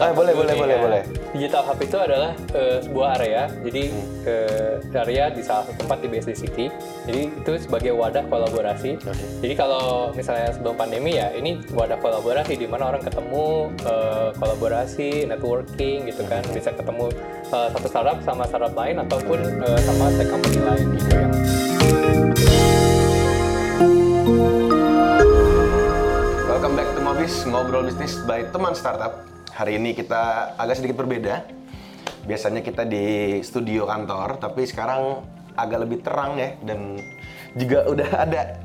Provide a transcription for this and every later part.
digital Ah, boleh, Hub boleh, boleh, ya. boleh. Digital Hub itu adalah eh, sebuah area, jadi Hmm. eh, area di salah satu tempat di BSD City. Jadi itu sebagai wadah kolaborasi. Oke. Jadi kalau misalnya sebelum pandemi ya, ini wadah kolaborasi di mana orang ketemu, eh, kolaborasi, networking gitu kan, Hmm. bisa ketemu eh, satu startup sama startup lain ataupun eh, sama tech company lain gitu yang Welcome back to Mobis, ngobrol bisnis by teman startup. Hari ini kita agak sedikit berbeda. Biasanya kita di studio kantor, tapi sekarang agak lebih terang ya dan juga udah ada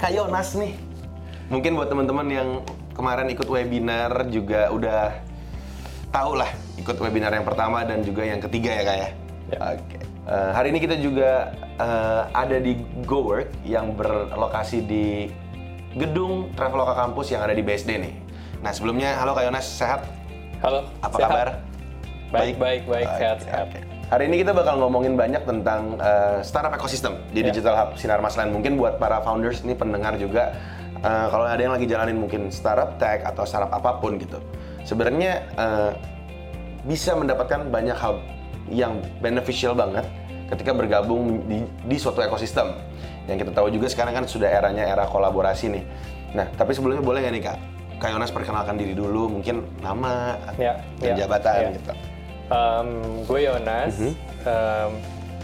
Kak Yonas nih. Mungkin buat teman-teman yang kemarin ikut webinar juga udah tahu lah ikut webinar yang pertama dan juga yang ketiga ya Kak ya. Ya. Oke. Eh, hari ini kita juga eh, ada di GoWork yang berlokasi di gedung Traveloka Kampus yang ada di BSD nih. Nah sebelumnya, halo Kak Yonas, sehat? Halo Apa sehat? kabar? Baik, baik, baik, Oke, sehat, sehat. oke. Hari ini kita bakal ngomongin banyak tentang eh, startup ekosistem di Ya. Digital Hub Sinar Mas Land. Mungkin buat para founders ini pendengar juga, eh, kalau ada yang lagi jalanin mungkin startup tech atau startup apa pun gitu. Sebenarnya eh, bisa mendapatkan banyak hal yang beneficial banget ketika bergabung di, di suatu ekosistem. Yang kita tahu juga sekarang kan sudah eranya era kolaborasi nih. Nah, tapi sebelumnya boleh nggak nih Kak? Kak Yonas perkenalkan diri dulu, mungkin nama Ya, dan ya, jabatan ya. gitu. Um, gue Yonas, Mhm. um,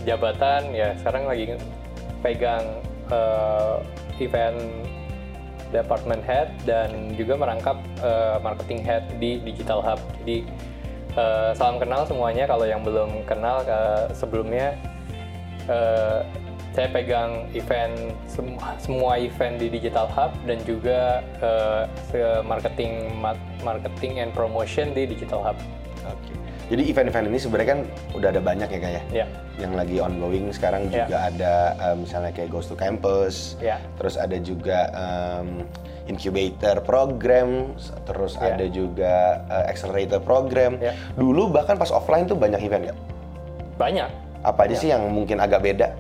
jabatan ya sekarang lagi pegang uh, event department head dan juga merangkap uh, marketing head di Digital Hub. Jadi uh, salam kenal semuanya kalau yang belum kenal uh, sebelumnya uh, saya pegang event semua, semua event di Digital Hub dan juga uh, marketing ma- marketing and promotion di Digital Hub. Oke. Jadi event-event ini sebenarnya kan udah ada banyak ya kayak Ya. yang lagi ongoing sekarang Ya. juga ada um, misalnya kayak Ghost to Campus, Ya. terus ada juga um, incubator program, terus Ya. ada juga uh, accelerator program. Ya. Dulu bahkan pas offline tuh banyak event ya. Banyak. Apa aja Ya. sih yang mungkin agak beda?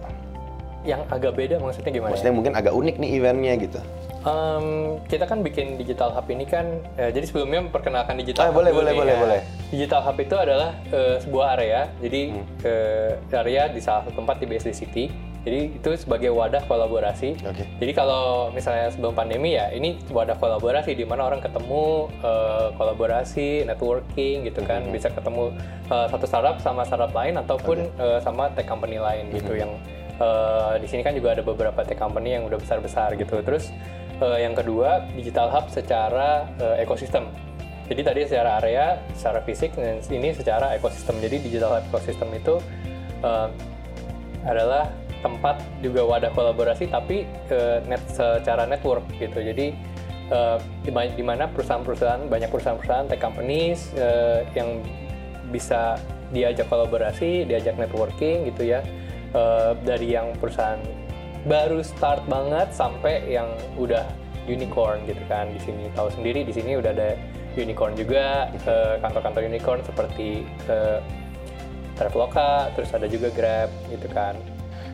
Yang agak beda maksudnya gimana? Maksudnya mungkin agak unik nih eventnya gitu. Em, kita kan bikin digital hub ini kan, eh, jadi sebelumnya memperkenalkan digital Ah, hub boleh, boleh, nih, boleh, ya. boleh. Digital hub itu adalah eh, sebuah area, jadi Hmm. eh, area di salah satu tempat di BSD City. Jadi itu sebagai wadah kolaborasi. Oke. Jadi kalau misalnya sebelum pandemi ya, ini wadah kolaborasi di mana orang ketemu, eh, kolaborasi, networking gitu kan, bisa ketemu eh, satu startup sama startup lain ataupun eh, sama tech company lain gitu yang eh, di sini kan juga ada beberapa tech company yang udah besar-besar gitu. Terus eh, yang kedua digital hub secara eh, ekosistem. Jadi tadi secara area, secara fisik, dan ini secara ekosistem. Jadi digital hub ekosistem itu eh, adalah tempat juga wadah kolaborasi tapi eh, net secara network gitu jadi eh, di, ma- di mana perusahaan-perusahaan banyak perusahaan-perusahaan tech companies eh, yang bisa diajak kolaborasi diajak networking gitu ya Eh, dari yang perusahaan baru start banget sampai yang udah unicorn gitu kan di sini tahu sendiri di sini udah ada unicorn juga eh, kantor-kantor unicorn seperti eh, Traveloka, terus ada juga Grab gitu kan.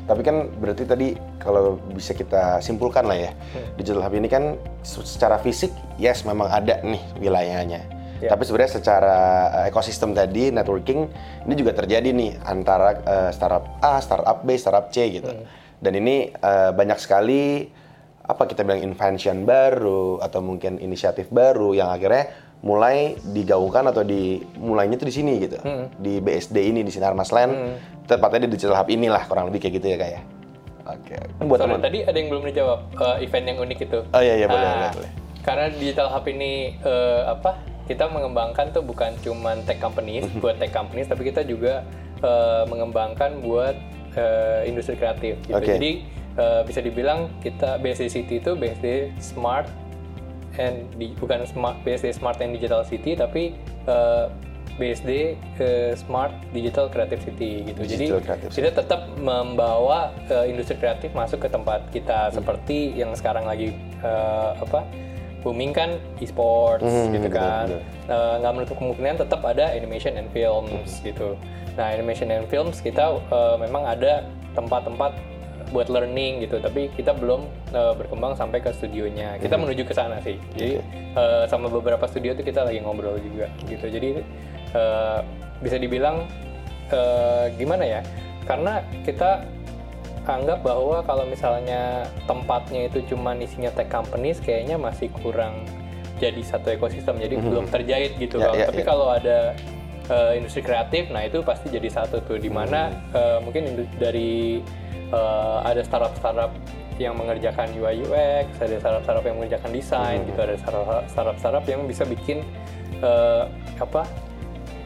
Tapi kan berarti tadi kalau bisa kita simpulkan lah ya, Hmm. Digital Hub ini kan se- secara fisik yes memang ada nih wilayahnya. Ya. Tapi sebenarnya secara uh, ekosistem tadi networking ini juga terjadi nih antara uh, startup A, startup B, startup C gitu. Hmm. Dan ini uh, banyak sekali apa kita bilang invention baru atau mungkin inisiatif baru yang akhirnya mulai digaungkan atau dimulainya tuh di sini gitu. Hmm. Di BSD ini di Sinar Mas Land, tepatnya di Digital Hub inilah kurang lebih kayak gitu ya kayak. Oke. Buat Sorry, teman. tadi ada yang belum dijawab eh, event yang unik itu. Oh iya iya boleh Ah, boleh boleh. Karena digital hub ini eh, apa? Kita mengembangkan tuh bukan cuman tech companies Mhm. buat tech companies, tapi kita juga eh, mengembangkan buat eh, industri kreatif. Gitu. Oke. Jadi eh, bisa dibilang kita BSD City itu BSD Smart and di, bukan smart BSD Smart and Digital City, tapi eh, BSD eh, Smart Digital Creative City gitu. Jadi Digital Creative kita tetap membawa eh, industri kreatif masuk ke tempat kita Hmm. seperti yang sekarang lagi eh, apa booming kan e-sports Hmm, gitu kan. Eh, nggak menutup kemungkinan tetap ada animation and films Hmm. gitu. Nah animation and films kita eh, memang ada tempat-tempat buat learning gitu. Tapi kita belum uh, berkembang sampai ke studionya. Kita Hmm. menuju ke sana sih. Jadi uh, sama beberapa studio tuh kita lagi ngobrol juga gitu. Jadi uh, bisa dibilang uh, gimana ya? Karena kita anggap bahwa kalau misalnya tempatnya itu cuma isinya tech companies kayaknya masih kurang jadi satu ekosistem jadi belum terjahit gitu Kalau- ya, tapi ya. kalau ada uh, industri kreatif nah itu pasti jadi satu tuh di mana uh, mungkin indu- dari uh, ada startup startup yang mengerjakan UI UX ada startup startup yang mengerjakan desain gitu ada startup startup yang bisa bikin uh, apa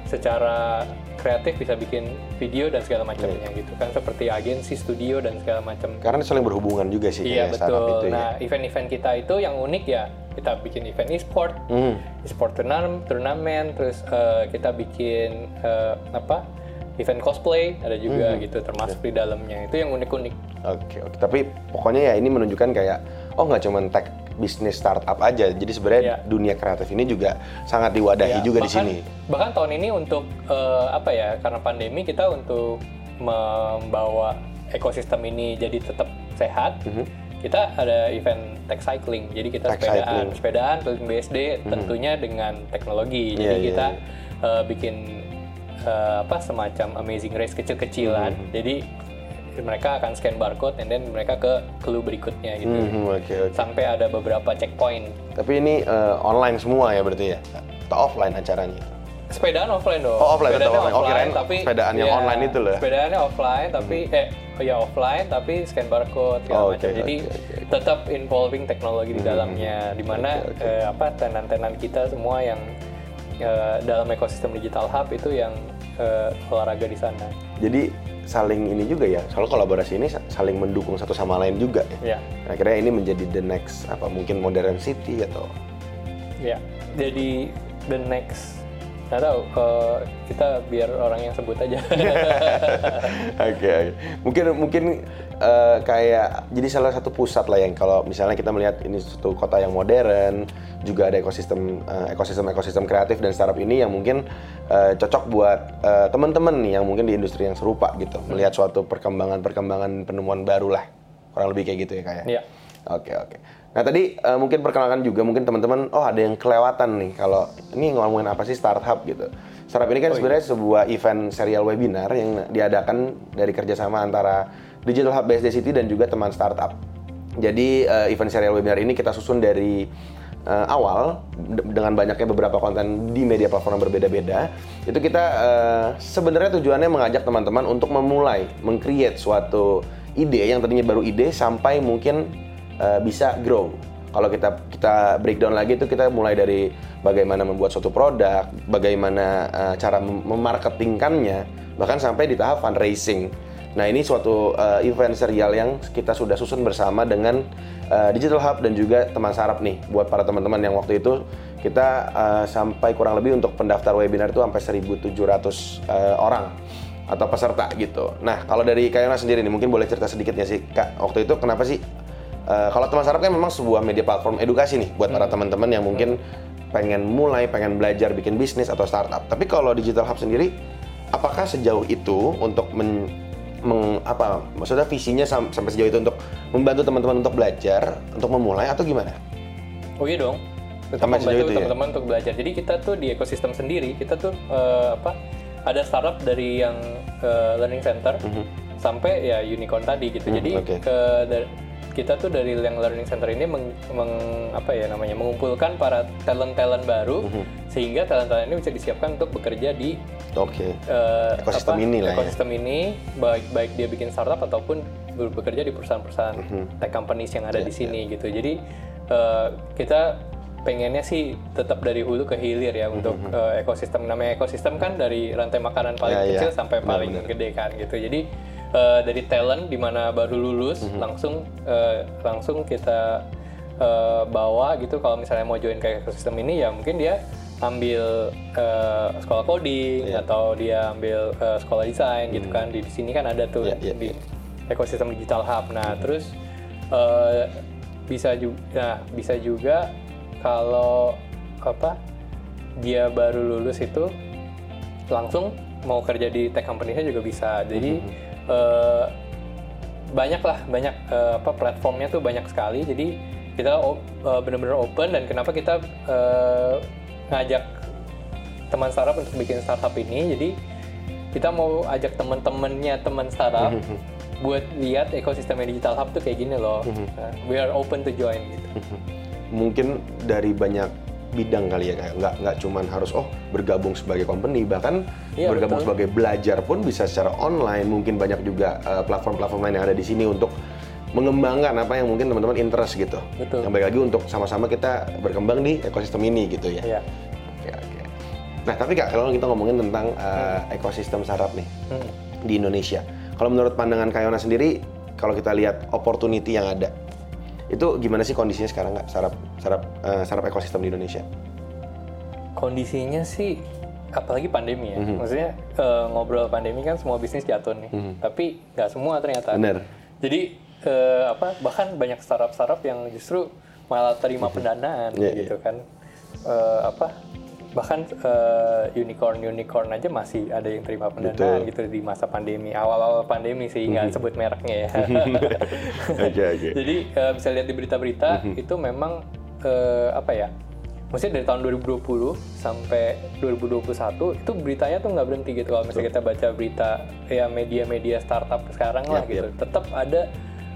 secara kreatif bisa bikin video dan segala macamnya gitu kan seperti agensi studio dan segala macam Karena saling berhubungan juga sih iya betul itu ya. nah event-event kita itu yang unik ya kita bikin event e-sport Hmm. e-sport turnamen turnamen terus eh, kita bikin eh, apa event cosplay ada juga Hmm. gitu termasuk di dalamnya itu yang unik-unik Oke, oke. Tapi pokoknya ya ini menunjukkan kayak oh nggak cuma tech bisnis startup aja. Jadi sebenarnya Iya. dunia kreatif ini juga sangat diwadahi Ya, juga di bahkan- sini. Bahkan tahun ini untuk eh, apa ya? Karena pandemi kita untuk membawa ekosistem ini jadi tetap sehat. Kita ada event tech cycling. Jadi kita. Tech sepedaan, cycling. Sepedaan keliling BSD tentunya dengan teknologi. Iya, Jadi iya, kita eh, bikin eh, apa semacam amazing race kecil-kecilan. Mhm. Jadi mereka akan scan barcode and then mereka ke clue berikutnya gitu. Hmm, oke, oke. Sampai ada beberapa checkpoint. Tapi ini eh, online semua ya berarti ya? Atau offline acaranya? Sepedaan offline dong. Oh, offline, tetap Sepedaannya offline. Oh, tapi sepedaan yang ya, online itu loh. Sepedaannya offline tapi eh oh ya offline tapi scan barcode segala Oh, macam. oke, Jadi oke, oke. tetap involving teknologi di dalamnya di mana Oke, oke. eh, apa tenan-tenan kita semua yang eh, dalam ekosistem digital hub itu yang eh, olahraga di sana. Jadi saling ini juga ya, soal kolaborasi ini sa- saling mendukung satu sama lain juga ya. Ya. Nah, akhirnya ini menjadi the next apa mungkin modern city atau Ya. Jadi the next nggak tahu eh, kita biar orang yang sebut aja. Oke, oke. Mungkin mungkin eh, kayak jadi salah satu pusat lah yang kalau misalnya kita melihat ini suatu kota yang modern, juga ada ekosistem eh, ekosistem ekosistem kreatif dan startup ini yang mungkin eh, cocok buat eh, teman-teman nih yang mungkin di industri yang serupa gitu, melihat suatu perkembangan-perkembangan penemuan baru lah, kurang lebih kayak gitu ya kayak. Iya. Oke oke. Nah tadi eh, mungkin perkenalkan juga mungkin teman-teman, oh ada yang kelewatan nih kalau ini ngomongin apa sih startup gitu. Startup ini kan sebenarnya sebuah event serial webinar yang diadakan dari kerjasama antara Digital Hub BSD City dan juga teman startup. Jadi eh, event serial webinar ini kita susun dari eh, awal de- dengan banyaknya beberapa konten di media platform yang berbeda-beda. Itu kita eh, sebenarnya tujuannya mengajak teman-teman untuk memulai mengcreate suatu ide yang tadinya baru ide sampai mungkin eh, bisa grow. Kalau kita kita breakdown lagi itu kita mulai dari bagaimana membuat suatu produk, bagaimana eh, cara mem- memarketingkannya, bahkan sampai di tahap fundraising. Nah ini suatu eh, event serial yang kita sudah susun bersama dengan eh, Digital Hub dan juga teman sarap nih buat para teman-teman yang waktu itu kita eh, sampai kurang lebih untuk pendaftar webinar itu sampai 1.700 eh, orang atau peserta gitu. Nah kalau dari Kayona sendiri nih mungkin boleh cerita sedikit ya sih kak waktu itu kenapa sih eh, kalau teman sarap kan memang sebuah media platform edukasi nih buat para teman-teman yang mungkin pengen mulai pengen belajar bikin bisnis atau startup. Tapi kalau Digital Hub sendiri apakah sejauh itu untuk men, meng- apa maksudnya visinya sam- sampai sejauh itu untuk membantu teman-teman untuk belajar untuk memulai atau gimana? Oh iya dong. Tetap Sampai membantu ya? teman-teman untuk belajar. Jadi kita tuh di ekosistem sendiri, kita tuh eh, apa? Ada startup dari yang eh, learning center sampai ya unicorn tadi gitu. Hmm, Jadi oke. ke kita tuh dari yang learning center ini meng, meng- apa ya namanya mengumpulkan para talent-talent baru Hmm. sehingga talent-talent ini bisa disiapkan untuk bekerja di Oke. eh, Ekosistem ini lah ya. ekosistem ini baik baik dia bikin startup ataupun bekerja di perusahaan-perusahaan Mhm. tech companies yang ada Iya, di sini gitu. Jadi eh, kita pengennya sih tetap dari hulu ke hilir ya untuk eh, ekosistem namanya ekosistem kan dari rantai makanan paling Mhm. Ya, ya. kecil sampai Benar, paling benar. gede kan gitu. Jadi eh, dari talent di mana baru lulus Mhm. langsung eh, langsung kita eh, bawa gitu. Kalau misalnya mau join ke ekosistem ini ya mungkin dia ambil eh, sekolah coding Iya. atau dia ambil eh, sekolah desain gitu kan. Di, di sini kan ada tuh Iya, iya, di ekosistem digital hub. Nah terus eh, bisa juga nah, bisa juga kalau apa dia baru lulus itu langsung mau kerja di tech company-nya juga bisa. Jadi eh, banyak lah banyak eh, apa platformnya tuh banyak sekali. Jadi kita o- eh, benar-benar open dan kenapa kita eh, ngajak teman startup untuk bikin startup ini. Jadi kita mau ajak teman-temannya teman startup buat lihat ekosistem digital hub tuh kayak gini loh. Nah, we are open to join gitu. Mungkin dari banyak bidang kali ya kayak nggak nggak cuman harus oh bergabung sebagai company bahkan Iya, bergabung betul. sebagai belajar pun bisa secara online mungkin banyak juga eh, platform-platform lain yang ada di sini untuk mengembangkan apa yang mungkin teman-teman interest gitu Betul. yang baik lagi untuk sama-sama kita berkembang di ekosistem ini gitu ya ya Oke, oke. Nah, tapi Kak, kalau kita ngomongin tentang uh, ekosistem startup nih Hmm. di Indonesia. Kalau menurut pandangan Kak Yona sendiri, kalau kita lihat opportunity yang ada, itu gimana sih kondisinya sekarang nggak startup startup uh, startup ekosistem di Indonesia? kondisinya sih apalagi pandemi ya Mhm. maksudnya eh, ngobrol pandemi kan semua bisnis jatuh nih Mhm. tapi nggak semua ternyata Bener. jadi eh, apa bahkan banyak startup startup yang justru malah terima pendanaan Iya, gitu kan Eh, apa bahkan unicorn unicorn aja masih ada yang terima pendanaan Betul. gitu di masa pandemi. Awal-awal pandemi sih nggak sebut mereknya ya. Oke, oke. jadi eh, bisa lihat di berita-berita itu memang eh, apa ya maksudnya dari tahun 2020 sampai 2021 itu beritanya tuh nggak berhenti gitu. Kalau misalnya kita baca berita ya media-media startup sekarang lah Yap, gitu tetap ada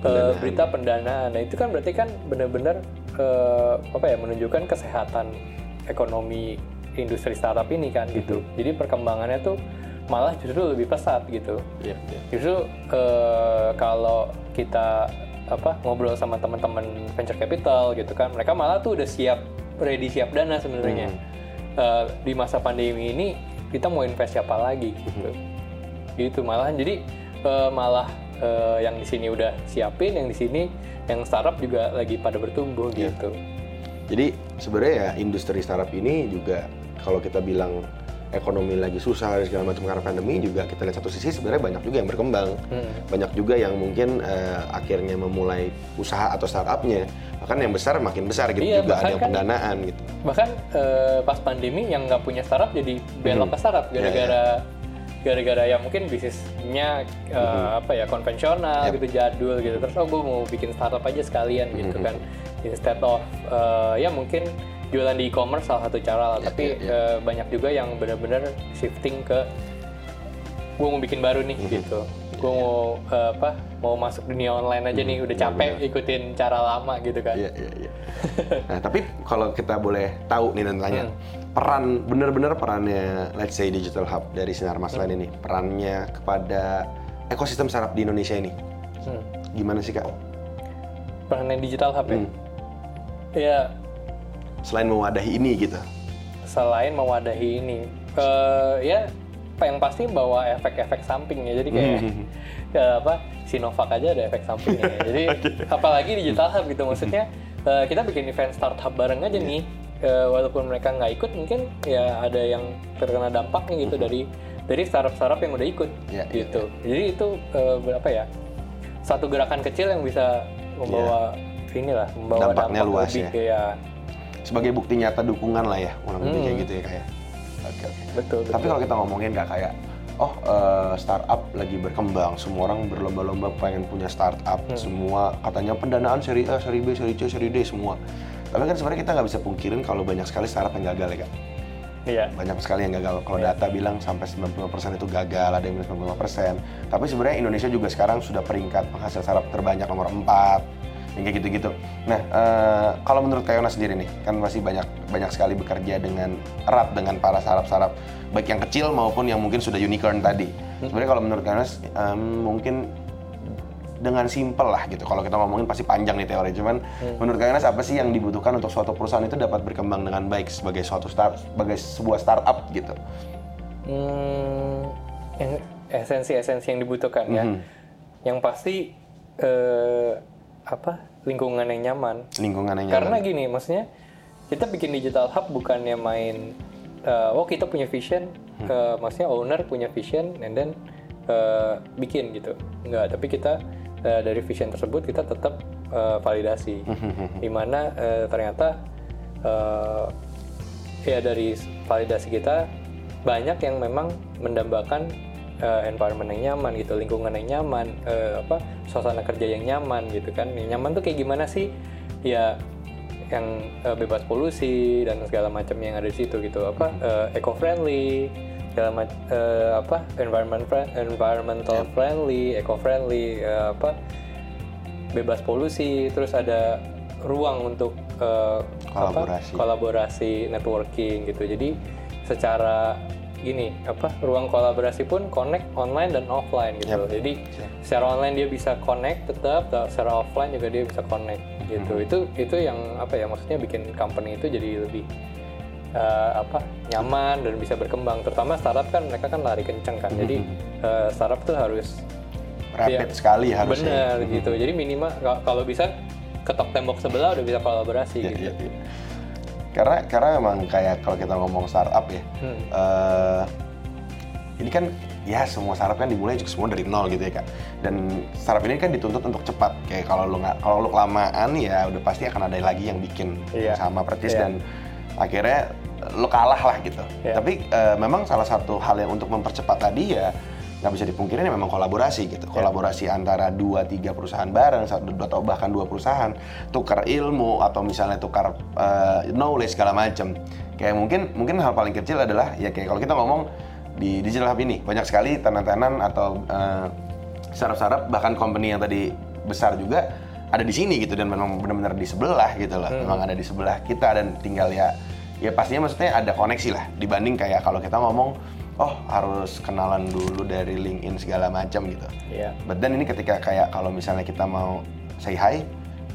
eh, berita pendanaan. Nah itu kan berarti kan benar-benar eh, apa ya menunjukkan kesehatan ekonomi industri startup ini kan gitu. Jadi perkembangannya tuh malah justru lebih pesat gitu. Iya, iya. justru eh, kalau kita apa ngobrol sama teman-teman venture capital gitu kan mereka malah tuh udah siap ready siap dana sebenarnya. Eh, di masa pandemi ini kita mau invest siapa lagi gitu. Gitu malahan. Jadi eh, malah eh, yang di sini udah siapin yang di sini yang startup juga lagi pada bertumbuh gitu. Jadi sebenarnya ya industri startup ini juga kalau kita bilang ekonomi lagi susah dan segala macam karena pandemi juga kita lihat satu sisi sebenarnya banyak juga yang berkembang. Hmm. Banyak juga yang mungkin eh, akhirnya memulai usaha atau startupnya. Bahkan yang besar makin besar gitu Iya, juga ada yang kan- pendanaan gitu. bahkan eh, pas pandemi yang nggak punya startup jadi belok ke startup gara-gara gara-gara ya mungkin bisnisnya eh, apa ya konvensional Yap. gitu jadul gitu terus oh gue mau bikin startup aja sekalian gitu kan instead of eh, ya mungkin jualan di e-commerce salah satu cara lah Yap, tapi yap, yap. eh, banyak juga yang benar-benar shifting ke gue mau bikin baru nih gitu gue mau eh, apa mau masuk dunia online aja nih udah capek ikutin cara lama gitu kan Iya, iya, iya. nah, tapi kalau kita boleh tahu nih dan tanya, Hmm. peran bener-bener perannya let's say digital hub dari sinar mas Hmm. Ini, perannya kepada ekosistem startup di Indonesia ini, Hmm. gimana sih kak? perannya digital hub ya Hmm. ya Selain mewadahi ini gitu. selain mewadahi ini eh, ya apa yang pasti bawa efek-efek sampingnya jadi kayak Hmm. ya apa Sinovac aja ada efek sampingnya ya. jadi apalagi digital hub gitu. Maksudnya eh, kita bikin event startup bareng aja nih. Eh, walaupun mereka nggak ikut mungkin ya ada yang terkena dampaknya gitu dari dari startup-startup yang udah ikut Ya, gitu. jadi itu eh, berapa ya satu gerakan kecil yang bisa membawa inilah membawa Dampaknya dampak luas lebih ya. ya Sebagai bukti nyata dukungan lah ya, kurang lebih Hmm. kayak gitu ya kayak. Oke, oke. betul Tapi kalau kita ngomongin nggak kayak, oh eh, startup lagi berkembang, semua orang berlomba-lomba pengen punya startup, Hmm. semua katanya pendanaan seri A, seri B, seri C, seri D semua. Tapi kan sebenarnya kita nggak bisa pungkirin kalau banyak sekali startup yang gagal ya kak. iya Banyak sekali yang gagal. Kalau Iya. data bilang sampai 95% itu gagal, ada yang bilang 95%. Tapi sebenarnya Indonesia juga sekarang sudah peringkat penghasil startup terbanyak nomor 4 yang kayak gitu-gitu. Nah, eh, kalau menurut Kayona sendiri nih, kan masih banyak banyak sekali bekerja dengan erat dengan para startup-startup, baik yang kecil maupun yang mungkin sudah unicorn tadi. Sebenarnya kalau menurut Kayona em, mungkin dengan simpel lah gitu. Kalau kita ngomongin pasti panjang nih teori. Cuman menurut Kayona apa sih yang dibutuhkan untuk suatu perusahaan itu dapat berkembang dengan baik sebagai suatu start sebagai sebuah startup gitu. Hmm, yang esensi-esensi yang dibutuhkan ya. Mhm. Yang pasti eh, apa lingkungan yang nyaman. Lingkungan yang Karena nyaman. gini, maksudnya kita bikin digital hub bukannya main, eh, oh kita punya vision, Hmm. maksudnya owner punya vision, and then eh, bikin gitu. Enggak, tapi kita eh, dari vision tersebut kita tetap eh, validasi, Hmm. di mana eh, ternyata eh, ya dari validasi kita banyak yang memang mendambakan uh, environment yang nyaman gitu, lingkungan yang nyaman, uh, apa suasana kerja yang nyaman gitu kan. Yang nyaman tuh kayak gimana sih? Ya yang uh, bebas polusi dan segala macam yang ada di situ gitu. Apa uh, eco friendly, segala macam uh, apa environment friend, environmental Yep. friendly, eco friendly, uh, apa bebas polusi, terus ada ruang untuk uh, apa, Kolaborasi. kolaborasi, networking gitu. Jadi secara gini apa ruang kolaborasi pun connect online dan offline gitu. Yep. Jadi secara online dia bisa connect tetap, secara offline juga dia bisa connect gitu. Hmm. Itu itu yang apa ya maksudnya bikin company itu jadi lebih eh, apa nyaman dan bisa berkembang. Terutama startup kan mereka kan lari kenceng kan. Jadi eh, startup tuh harus Rapid Iya. sekali harusnya. bener gitu. Jadi minimal ka- kalau bisa ketok tembok sebelah udah bisa kolaborasi Iya, gitu. iya, iya. Karena karena memang kayak kalau kita ngomong startup ya, Hmm. eh, ini kan ya semua startup kan dimulai juga semua dari nol gitu ya kak. Dan startup ini kan dituntut untuk cepat. Kayak kalau lu nggak kalau lu kelamaan ya udah pasti akan ada lagi yang bikin Iya. sama persis Iya. dan akhirnya lu kalah lah gitu. Iya. Tapi eh, memang salah satu hal yang untuk mempercepat tadi ya nggak bisa dipungkiri ini memang kolaborasi gitu. Iya. Kolaborasi antara dua tiga perusahaan bareng atau bahkan dua perusahaan tukar ilmu atau misalnya tukar eh, knowledge segala macam. Kayak mungkin mungkin hal paling kecil adalah ya kayak kalau kita ngomong di digital hub ini banyak sekali tenan-tenan atau eh, startup-startup bahkan company yang tadi besar juga ada di sini gitu dan memang benar-benar di sebelah gitu loh. Memang ada di sebelah kita dan tinggal ya ya pastinya maksudnya ada koneksi lah dibanding kayak kalau kita ngomong oh harus kenalan dulu dari LinkedIn segala macam gitu. Iya. But then ini ketika kayak kalau misalnya kita mau say hi,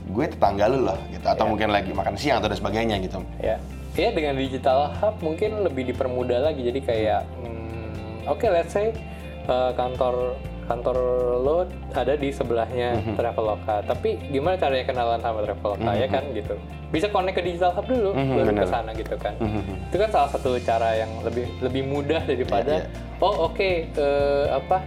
gue tetangga lu loh gitu atau Iya. mungkin lagi makan siang atau dan sebagainya gitu. Ya, ya dengan digital hub mungkin lebih dipermudah lagi. Jadi kayak, hmm, oke, let's say uh, kantor kantor lo ada di sebelahnya Mhm. Traveloka. Tapi gimana caranya kenalan sama Traveloka ya kan gitu? Bisa connect ke digital hub dulu, Mhm, baru ke sana gitu kan. Mhm. Itu kan salah satu cara yang lebih lebih mudah daripada Iya, oh oke eh, apa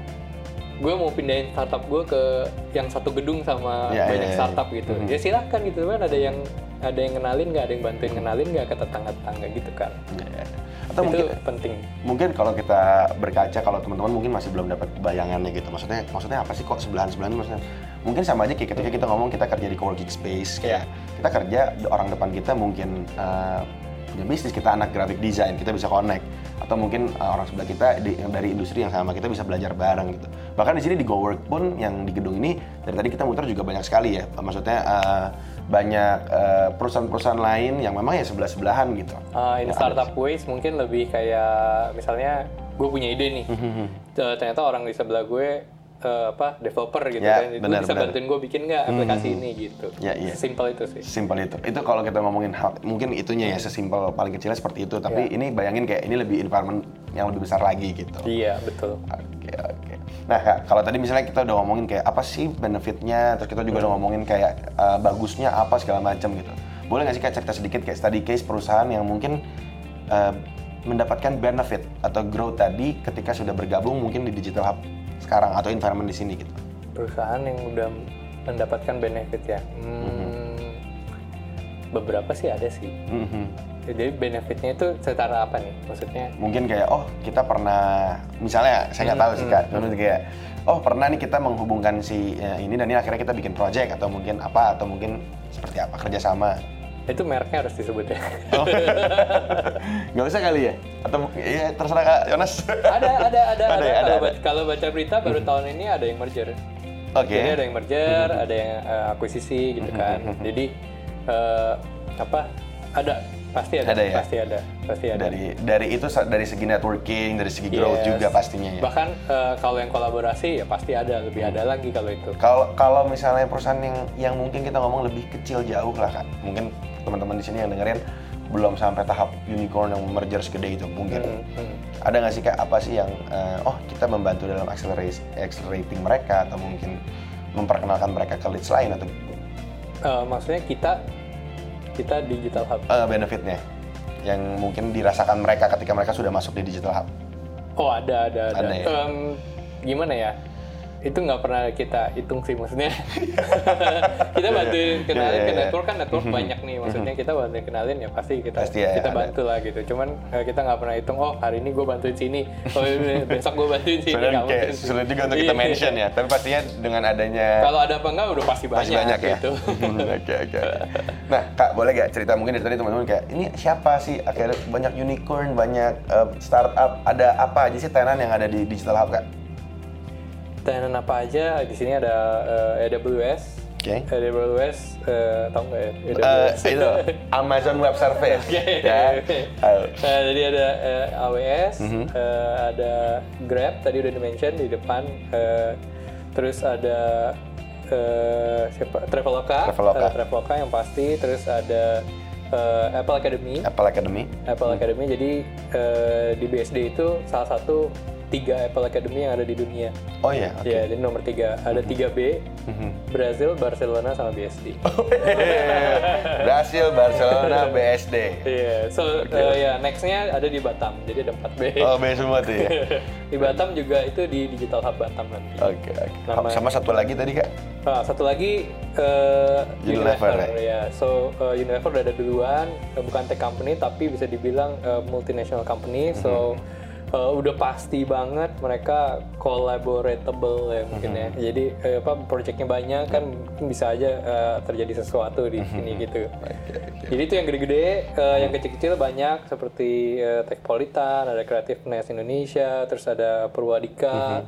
gue mau pindahin startup gue ke yang satu gedung sama Iya, banyak iya, iya. startup gitu Mhm. ya silahkan gitu kan ada yang ada yang kenalin nggak ada yang bantuin kenalin nggak ke tetangga tetangga gitu kan Ya. Atau itu mungkin penting. mungkin kalau kita berkaca kalau teman-teman mungkin masih belum dapat bayangannya gitu. Maksudnya maksudnya apa sih kok sebelahan sebelahan maksudnya mungkin sama aja kayak ketika kita ngomong kita kerja di coworking space kayak kita kerja orang depan kita mungkin uh, punya bisnis kita anak graphic design kita bisa connect atau mungkin uh, orang sebelah kita di- yang dari industri yang sama kita bisa belajar bareng gitu. Bahkan di sini di GoWork pun yang di gedung ini dari tadi kita muter juga banyak sekali ya. Maksudnya uh, banyak uh, perusahaan-perusahaan lain yang memang ya sebelah sebelahan gitu. Uh, in Ya, startup ways mungkin lebih kayak misalnya gue punya ide nih. Mhm. Eh, ternyata orang di sebelah gue eh, apa developer gitu Ya, kan itu benar, bisa benar. bantuin gue bikin nggak aplikasi ini gitu Ya, iya. simple itu sih Simpel itu. Itu kalau kita ngomongin hal, mungkin itunya ya sesimpel paling kecilnya seperti itu. Tapi Ya. ini bayangin kayak ini lebih environment yang lebih besar lagi gitu. iya betul Oke oke. Nah Kak, kalau tadi misalnya kita udah ngomongin kayak apa sih benefitnya, terus kita juga udah ngomongin kayak uh, bagusnya apa segala macam gitu. Boleh nggak sih Kak cerita sedikit kayak study case perusahaan yang mungkin uh, mendapatkan benefit atau growth tadi ketika sudah bergabung mungkin di digital hub sekarang atau environment di sini gitu. perusahaan yang udah mendapatkan benefit ya? Hmm, beberapa sih ada sih. Mhm. jadi benefitnya itu setara apa nih? Maksudnya? Mungkin kayak oh kita pernah misalnya saya nggak tahu sih kak. Menurut kayak oh pernah nih kita menghubungkan si ya, ini dan ini akhirnya kita bikin project atau mungkin apa atau mungkin seperti apa kerjasama itu mereknya harus disebut ya. Oh. nggak usah kali ya? Atau ya terserah kak Yonas. Ada ada ada Ada ada, ya, ada, kalau, ada. baca, kalau baca berita baru tahun ini ada yang merger. Oke. Jadi ada yang merger ada yang eh, akuisisi gitu kan. jadi eh, apa ada. Pasti ada, Ada ya? pasti ada pasti ada. Dari dari itu dari segi networking dari segi growth Yes. juga pastinya ya? Bahkan eh, kalau yang kolaborasi ya pasti ada lebih ada lagi kalau itu. Kalau kalau misalnya perusahaan yang yang mungkin kita ngomong lebih kecil jauh lah kan, mungkin teman-teman di sini yang dengerin belum sampai tahap unicorn yang merger segede itu mungkin. Hmm, hmm. Ada nggak sih kayak apa sih yang eh, oh kita membantu dalam accelerate, accelerating mereka atau mungkin memperkenalkan mereka ke leads lain atau Eh, maksudnya kita kita digital hub eh, benefitnya yang mungkin dirasakan mereka ketika mereka sudah masuk di digital hub. Oh ada ada ada. Ada ya? Em, gimana ya? Itu nggak pernah kita hitung sih maksudnya kita bantuin kenalin Iya, iya, ke iya. network kan network banyak nih maksudnya kita bantuin kenalin ya pasti kita Pasti ya, kita ada. bantu lah gitu cuman eh, kita nggak pernah hitung oh hari ini gue bantuin sini oh besok gue bantuin sini nggak kayak mungkin sulit juga untuk kita mention ya, tapi pastinya dengan adanya kalau ada apa enggak udah pasti banyak, masih banyak ya. gitu Oke oke. oke. Nah kak boleh gak cerita mungkin dari tadi teman-teman kayak ini siapa sih? Akhirnya banyak unicorn, banyak eh, startup. Ada apa aja sih tenan yang ada di Digital Hub kak? Tenan apa aja di sini ada eh, AWS Oke. AWS eh, tahu nggak ya Eh, AWS itu Amazon Web Service. Oke. ya. Ayo. Eh, jadi ada eh, AWS, Mhm. eh, ada Grab tadi udah di-mention di depan, eh, terus ada eh, siapa Traveloka, Traveloka. ada Traveloka yang pasti, terus ada eh, Apple Academy, Apple Academy. Apple Academy. Jadi eh, di BSD itu salah satu tiga Apple Academy yang ada di dunia. Oh ya. Oke. Ya, jadi nomor tiga ada tiga B, Mhm. Brazil, Barcelona, sama BSD. Brasil, Barcelona, BSD. Iya, so eh, ya nextnya ada di Batam, jadi ada 4 B. Oh, B semua tuh ya. di Batam juga itu di Digital Hub Batam nanti. Oke, oke. Nama- Sama satu lagi tadi kak? Nah, satu lagi eh, Unilever, ya. So uh, Unilever udah ada duluan, bukan tech company tapi bisa dibilang eh, multinational company. So Mhm. Eh, udah pasti banget mereka collaboratable ya mungkin ya. Mhm. Jadi eh, apa projectnya banyak kan bisa aja eh, terjadi sesuatu di Mhm. sini gitu. Oke, oke. Jadi itu yang gede-gede, eh, yang kecil-kecil banyak seperti eh, Techpolitan, ada Creativeness Indonesia, terus ada Purwadika,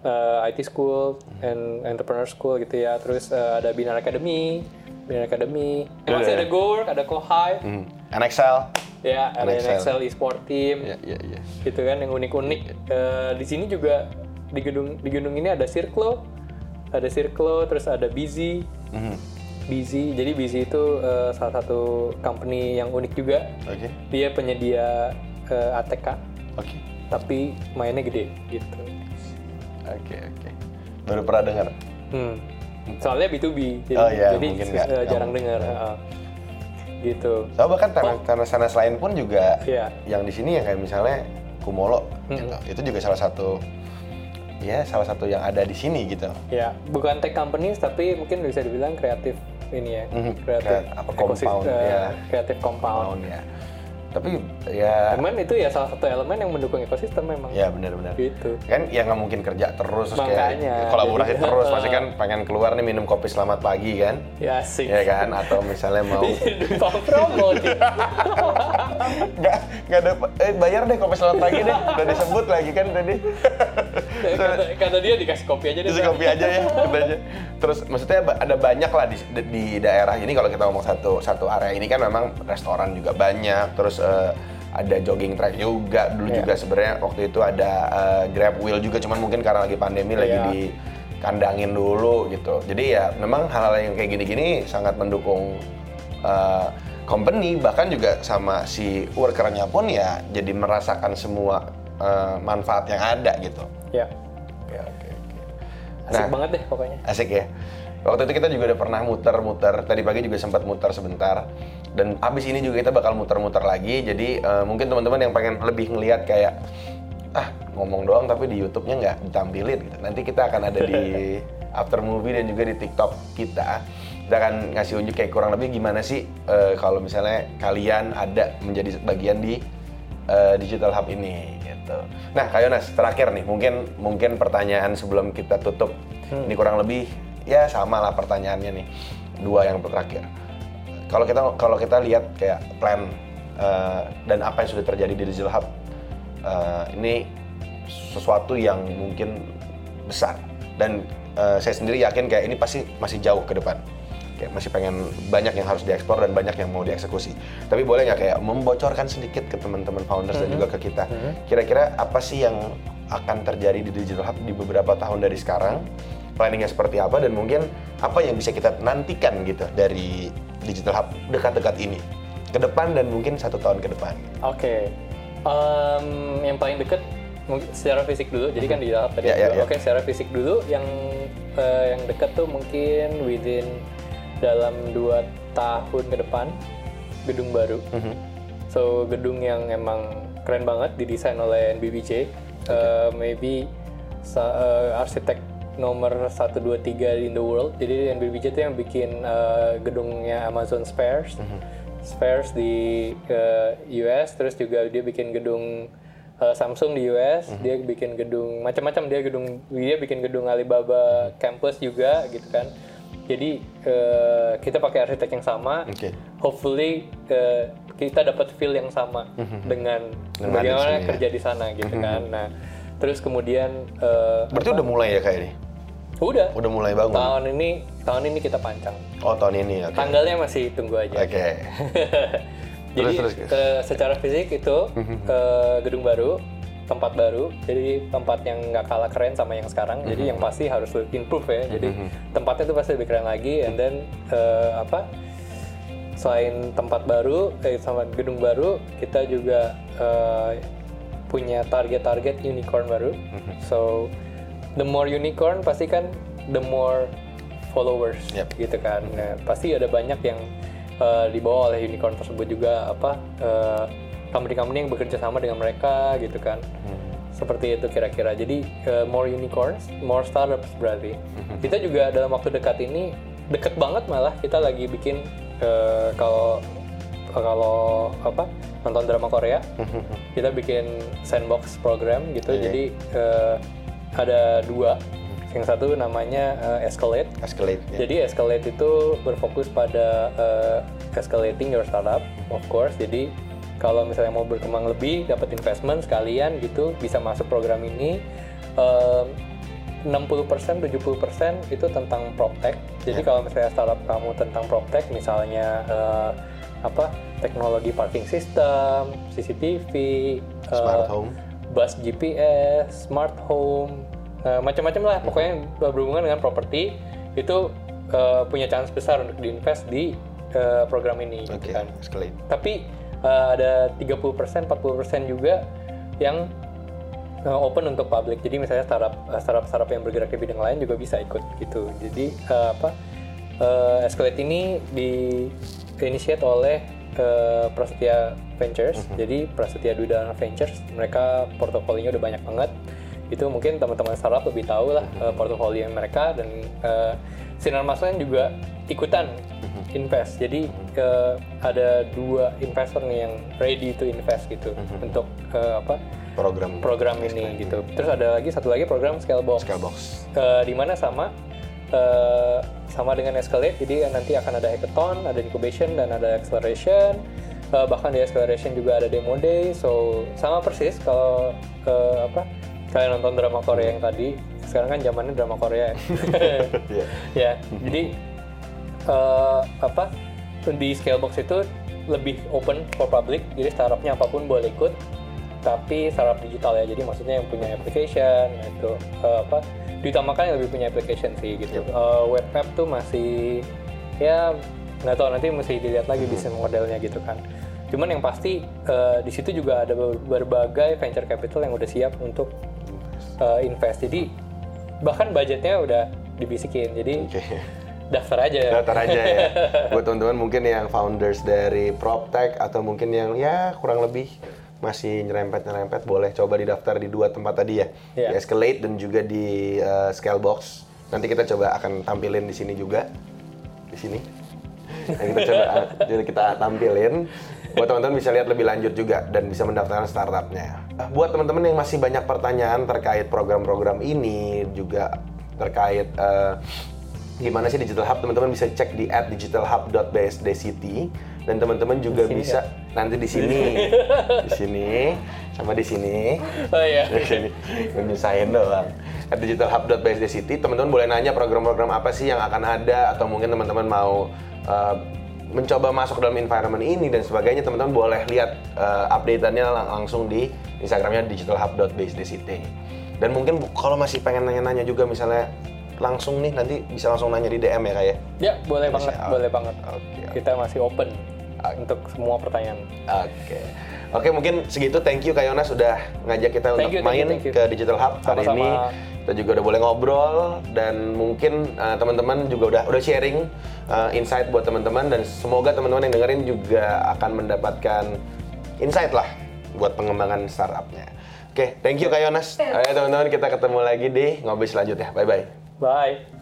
eh, IT School, and Entrepreneur School gitu ya. Terus eh, ada Binar Academy, Binar Academy. Masih ada GoWork, ada Kohive, Hmm. NXL. Ya ada NXL. NXL eSport Team, Ya, ya, ya. gitu kan yang unik-unik. Eh, di sini juga di gedung di gedung ini ada Circlo, ada Circlo, terus ada Busy, Mhm. Busy. Jadi Busy itu eh, salah satu company yang unik juga. Oke, Dia penyedia eh, ATK, oke, tapi mainnya gede gitu. oke, oke. Baru pernah dengar. Hmm. Soalnya B2B, jadi, Oh, iya, jadi mungkin eh, nggak- nggak jarang dengar. heeh. Gitu. So bahkan tanah tanah sanas lain pun juga Iya. yang di sini ya kayak misalnya Kumolo, gitu. itu juga salah satu ya salah satu yang ada di sini gitu. Ya, bukan tech companies tapi mungkin bisa dibilang kreatif ini ya. Mhm. Kreatif Kayak apa, compound, ya. Kreatif compound. Tahun ya. Tapi ya Cuman itu ya salah satu elemen yang mendukung ekosistem memang. ya benar-benar. Gitu. Kan ya nggak mungkin kerja terus Makanya, kayak kolaborasi jadi- terus pasti kan pengen keluar nih minum kopi selamat pagi kan. Ya asik. Ya kan atau misalnya mau promo nggak nggak ada eh, bayar deh kopi selamat pagi deh udah disebut lagi kan tadi kata, kata dia dikasih kopi aja deh. Terus kopi aja ya, katanya. Terus maksudnya ada banyak lah di, di daerah ini kalau kita ngomong satu satu area ini kan memang restoran juga banyak, terus eh, ada jogging track juga. Dulu Iya. juga sebenarnya waktu itu ada eh, grab wheel juga, cuman mungkin karena lagi pandemi lagi Iya. dikandangin dulu gitu. Jadi ya memang hal-hal yang kayak gini-gini sangat mendukung eh, company bahkan juga sama si workernya pun ya jadi merasakan semua eh, manfaat yang ada gitu. Ya, Ya, oke, oke. asik Nah. banget deh pokoknya. Asik ya. Waktu itu kita juga udah pernah muter-muter. Tadi pagi juga sempat muter sebentar. Dan abis ini juga kita bakal muter-muter lagi. Jadi eh, mungkin teman-teman yang pengen lebih ngelihat kayak ah ngomong doang tapi di YouTube-nya nggak ditampilin gitu. Nanti kita akan ada di after movie dan juga di TikTok kita. Kita akan ngasih unjuk kayak kurang lebih gimana sih eh, kalau misalnya kalian ada menjadi bagian di eh, Digital Hub ini gitu. Nah, Kak Yonas, terakhir nih, mungkin mungkin pertanyaan sebelum kita tutup. Ini kurang lebih ya sama lah pertanyaannya nih. Dua yang terakhir. Kalau kita kalau kita lihat kayak plan eh, dan apa yang sudah terjadi di Digital Hub eh, ini sesuatu yang mungkin besar dan eh, saya sendiri yakin kayak ini pasti masih jauh ke depan kayak masih pengen banyak yang harus diekspor dan banyak yang mau dieksekusi. Tapi boleh nggak kayak membocorkan sedikit ke teman-teman founders dan juga ke kita? Kira-kira apa sih yang akan terjadi di Digital Hub di beberapa tahun dari sekarang? Planningnya seperti apa? Dan mungkin apa yang bisa kita nantikan gitu dari Digital Hub dekat-dekat ini? Ke depan dan mungkin satu tahun ke depan. Oke, Em, yang paling mungkin secara fisik dulu. Jadi kan di dalam tadi Ya, ya, juga. ya. Oke, secara fisik dulu. Yang eh, yang dekat tuh mungkin within dalam dua tahun ke depan gedung baru. Mhm. So gedung yang emang keren banget didesain oleh NBBJ. Eh, maybe sa- eh, arsitek nomor 1, 2, 3 in the world. Jadi NBBJ itu yang bikin uh, gedungnya Amazon Spheres. Spheres di uh, US, terus juga dia bikin gedung uh, Samsung di US, dia bikin gedung macam-macam dia gedung dia bikin gedung Alibaba campus juga gitu kan. Jadi uh, kita pakai arsitek yang sama. Oke. Hopefully uh, kita dapat feel yang sama dengan Dengan bagaimana ya. kerja di sana gitu kan. Nah, terus kemudian uh, Berarti udah mulai ya kayak ini? udah Udah mulai bangun? tahun ini tahun ini kita pancang. Oh tahun ini, oke. Tanggalnya masih tunggu aja. Oke. Jadi Terus, terus, eh, secara fisik itu eh, gedung baru, tempat baru, jadi tempat yang nggak kalah keren sama yang sekarang. Jadi yang pasti harus improve ya. Jadi tempatnya itu pasti lebih keren lagi. And then eh, apa? Selain tempat baru, eh, sama gedung baru, kita juga eh, punya target-target unicorn baru. So the more unicorn pasti kan the more followers Yep. gitu kan. Nah, pasti ada banyak yang uh, dibawa oleh unicorn tersebut juga apa uh, company-company yang bekerja sama dengan mereka gitu kan. Seperti itu kira-kira. Jadi uh, more unicorns, more startups berarti. Kita juga dalam waktu dekat ini deket banget malah kita lagi bikin uh, kalau kalau apa nonton drama Korea kita bikin sandbox program gitu Iya. jadi eh, ada dua yang satu namanya eh, Escalate Escalate. ya. jadi Escalate itu berfokus pada eh, escalating your startup of course jadi kalau misalnya mau berkembang lebih dapat investment sekalian gitu bisa masuk program ini Em, 60% 70% itu tentang proptech. Jadi kalau misalnya startup kamu tentang proptech misalnya eh, apa teknologi parking system, CCTV, eh, Smart home. bus GPS, smart home, eh, macam-macam lah pokoknya yang berhubungan dengan properti itu eh, punya chance besar untuk diinvest di eh, program ini gitu Oke, kan. Tapi eh, ada 30% 40% juga yang eh, open untuk publik. Jadi misalnya startup eh, startup startup yang bergerak di bidang lain juga bisa ikut gitu. Jadi eh, apa eh, Escalate ini di initiate oleh eh, Prasetya Ventures. Jadi Prasetya Dana Ventures mereka portofolionya udah banyak banget. Itu mungkin teman-teman startup lebih tahu lah eh, portofolio mereka dan eh, Sinar Maslen juga ikutan invest. Jadi eh, ada dua investor nih yang ready to invest gitu untuk eh, apa Program. program ini gitu. Terus ada lagi satu lagi program Scalebox. Scalebox. Eh, di mana sama eh, sama dengan Escalate. Jadi nanti akan ada hackathon, ada incubation dan ada acceleration. Eh, bahkan di acceleration juga ada demo day. So sama persis kalau eh, apa kalian nonton drama Korea yang tadi. Sekarang kan zamannya drama Korea. ya. Iya. ya jadi eh, apa di Scalebox itu lebih open for public jadi startupnya apa pun boleh ikut tapi startup digital ya jadi maksudnya yang punya application itu eh, apa diutamakan yang lebih punya application sih gitu. Eh, web app tuh masih ya nggak tahu nanti mesti dilihat lagi bisnis modelnya gitu kan. Cuman yang pasti eh, di situ juga ada ber- berbagai venture capital yang udah siap untuk eh, invest. Jadi bahkan budgetnya udah dibisikin jadi Oke. Daftar aja Daftar aja ya. Buat teman-teman mungkin yang founders dari PropTech atau mungkin yang ya kurang lebih masih nyerempet-nyerempet boleh coba didaftar di dua tempat tadi ya. Iya. Di Escalate dan juga di uh, Scalebox. Nanti kita coba akan tampilin di sini juga. Di sini. Nanti kita coba jadi kita tampilin buat teman-teman bisa lihat lebih lanjut juga dan bisa mendaftarkan startupnya. Eh, Buat teman-teman yang masih banyak pertanyaan terkait program-program ini juga terkait eh, gimana sih Digital Hub? Teman-teman bisa cek di @digitalhub.bsdcity dan teman-teman juga bisa nanti di sini. Di sini. Sama di sini. Oh iya. Di sini. Menyusahin doang. At digitalhub.bsdcity teman-teman boleh nanya program-program apa sih yang akan ada atau mungkin teman-teman mau uh, mencoba masuk dalam environment ini dan sebagainya teman-teman boleh lihat uh, update-annya lang- langsung di instagramnya digitalhub.bsdcity dan mungkin kalau masih pengen nanya-nanya juga misalnya langsung nih nanti bisa langsung nanya di DM ya kayak ya boleh banget boleh banget Oke. kita masih open untuk semua pertanyaan Oke. Oke, mungkin segitu. Thank you Kak Yonas sudah ngajak kita Thank untuk you, thank main you, thank you. ke Digital Hub hari Sama-sama. ini. Kita juga udah boleh ngobrol dan mungkin uh, teman-teman juga udah udah sharing uh, insight buat teman-teman dan semoga teman-teman yang dengerin juga akan mendapatkan insight lah buat pengembangan startupnya. Oke, thank you Kak Yonas. Ayo teman-teman kita ketemu lagi di ngobrol selanjutnya. Bye bye. Bye.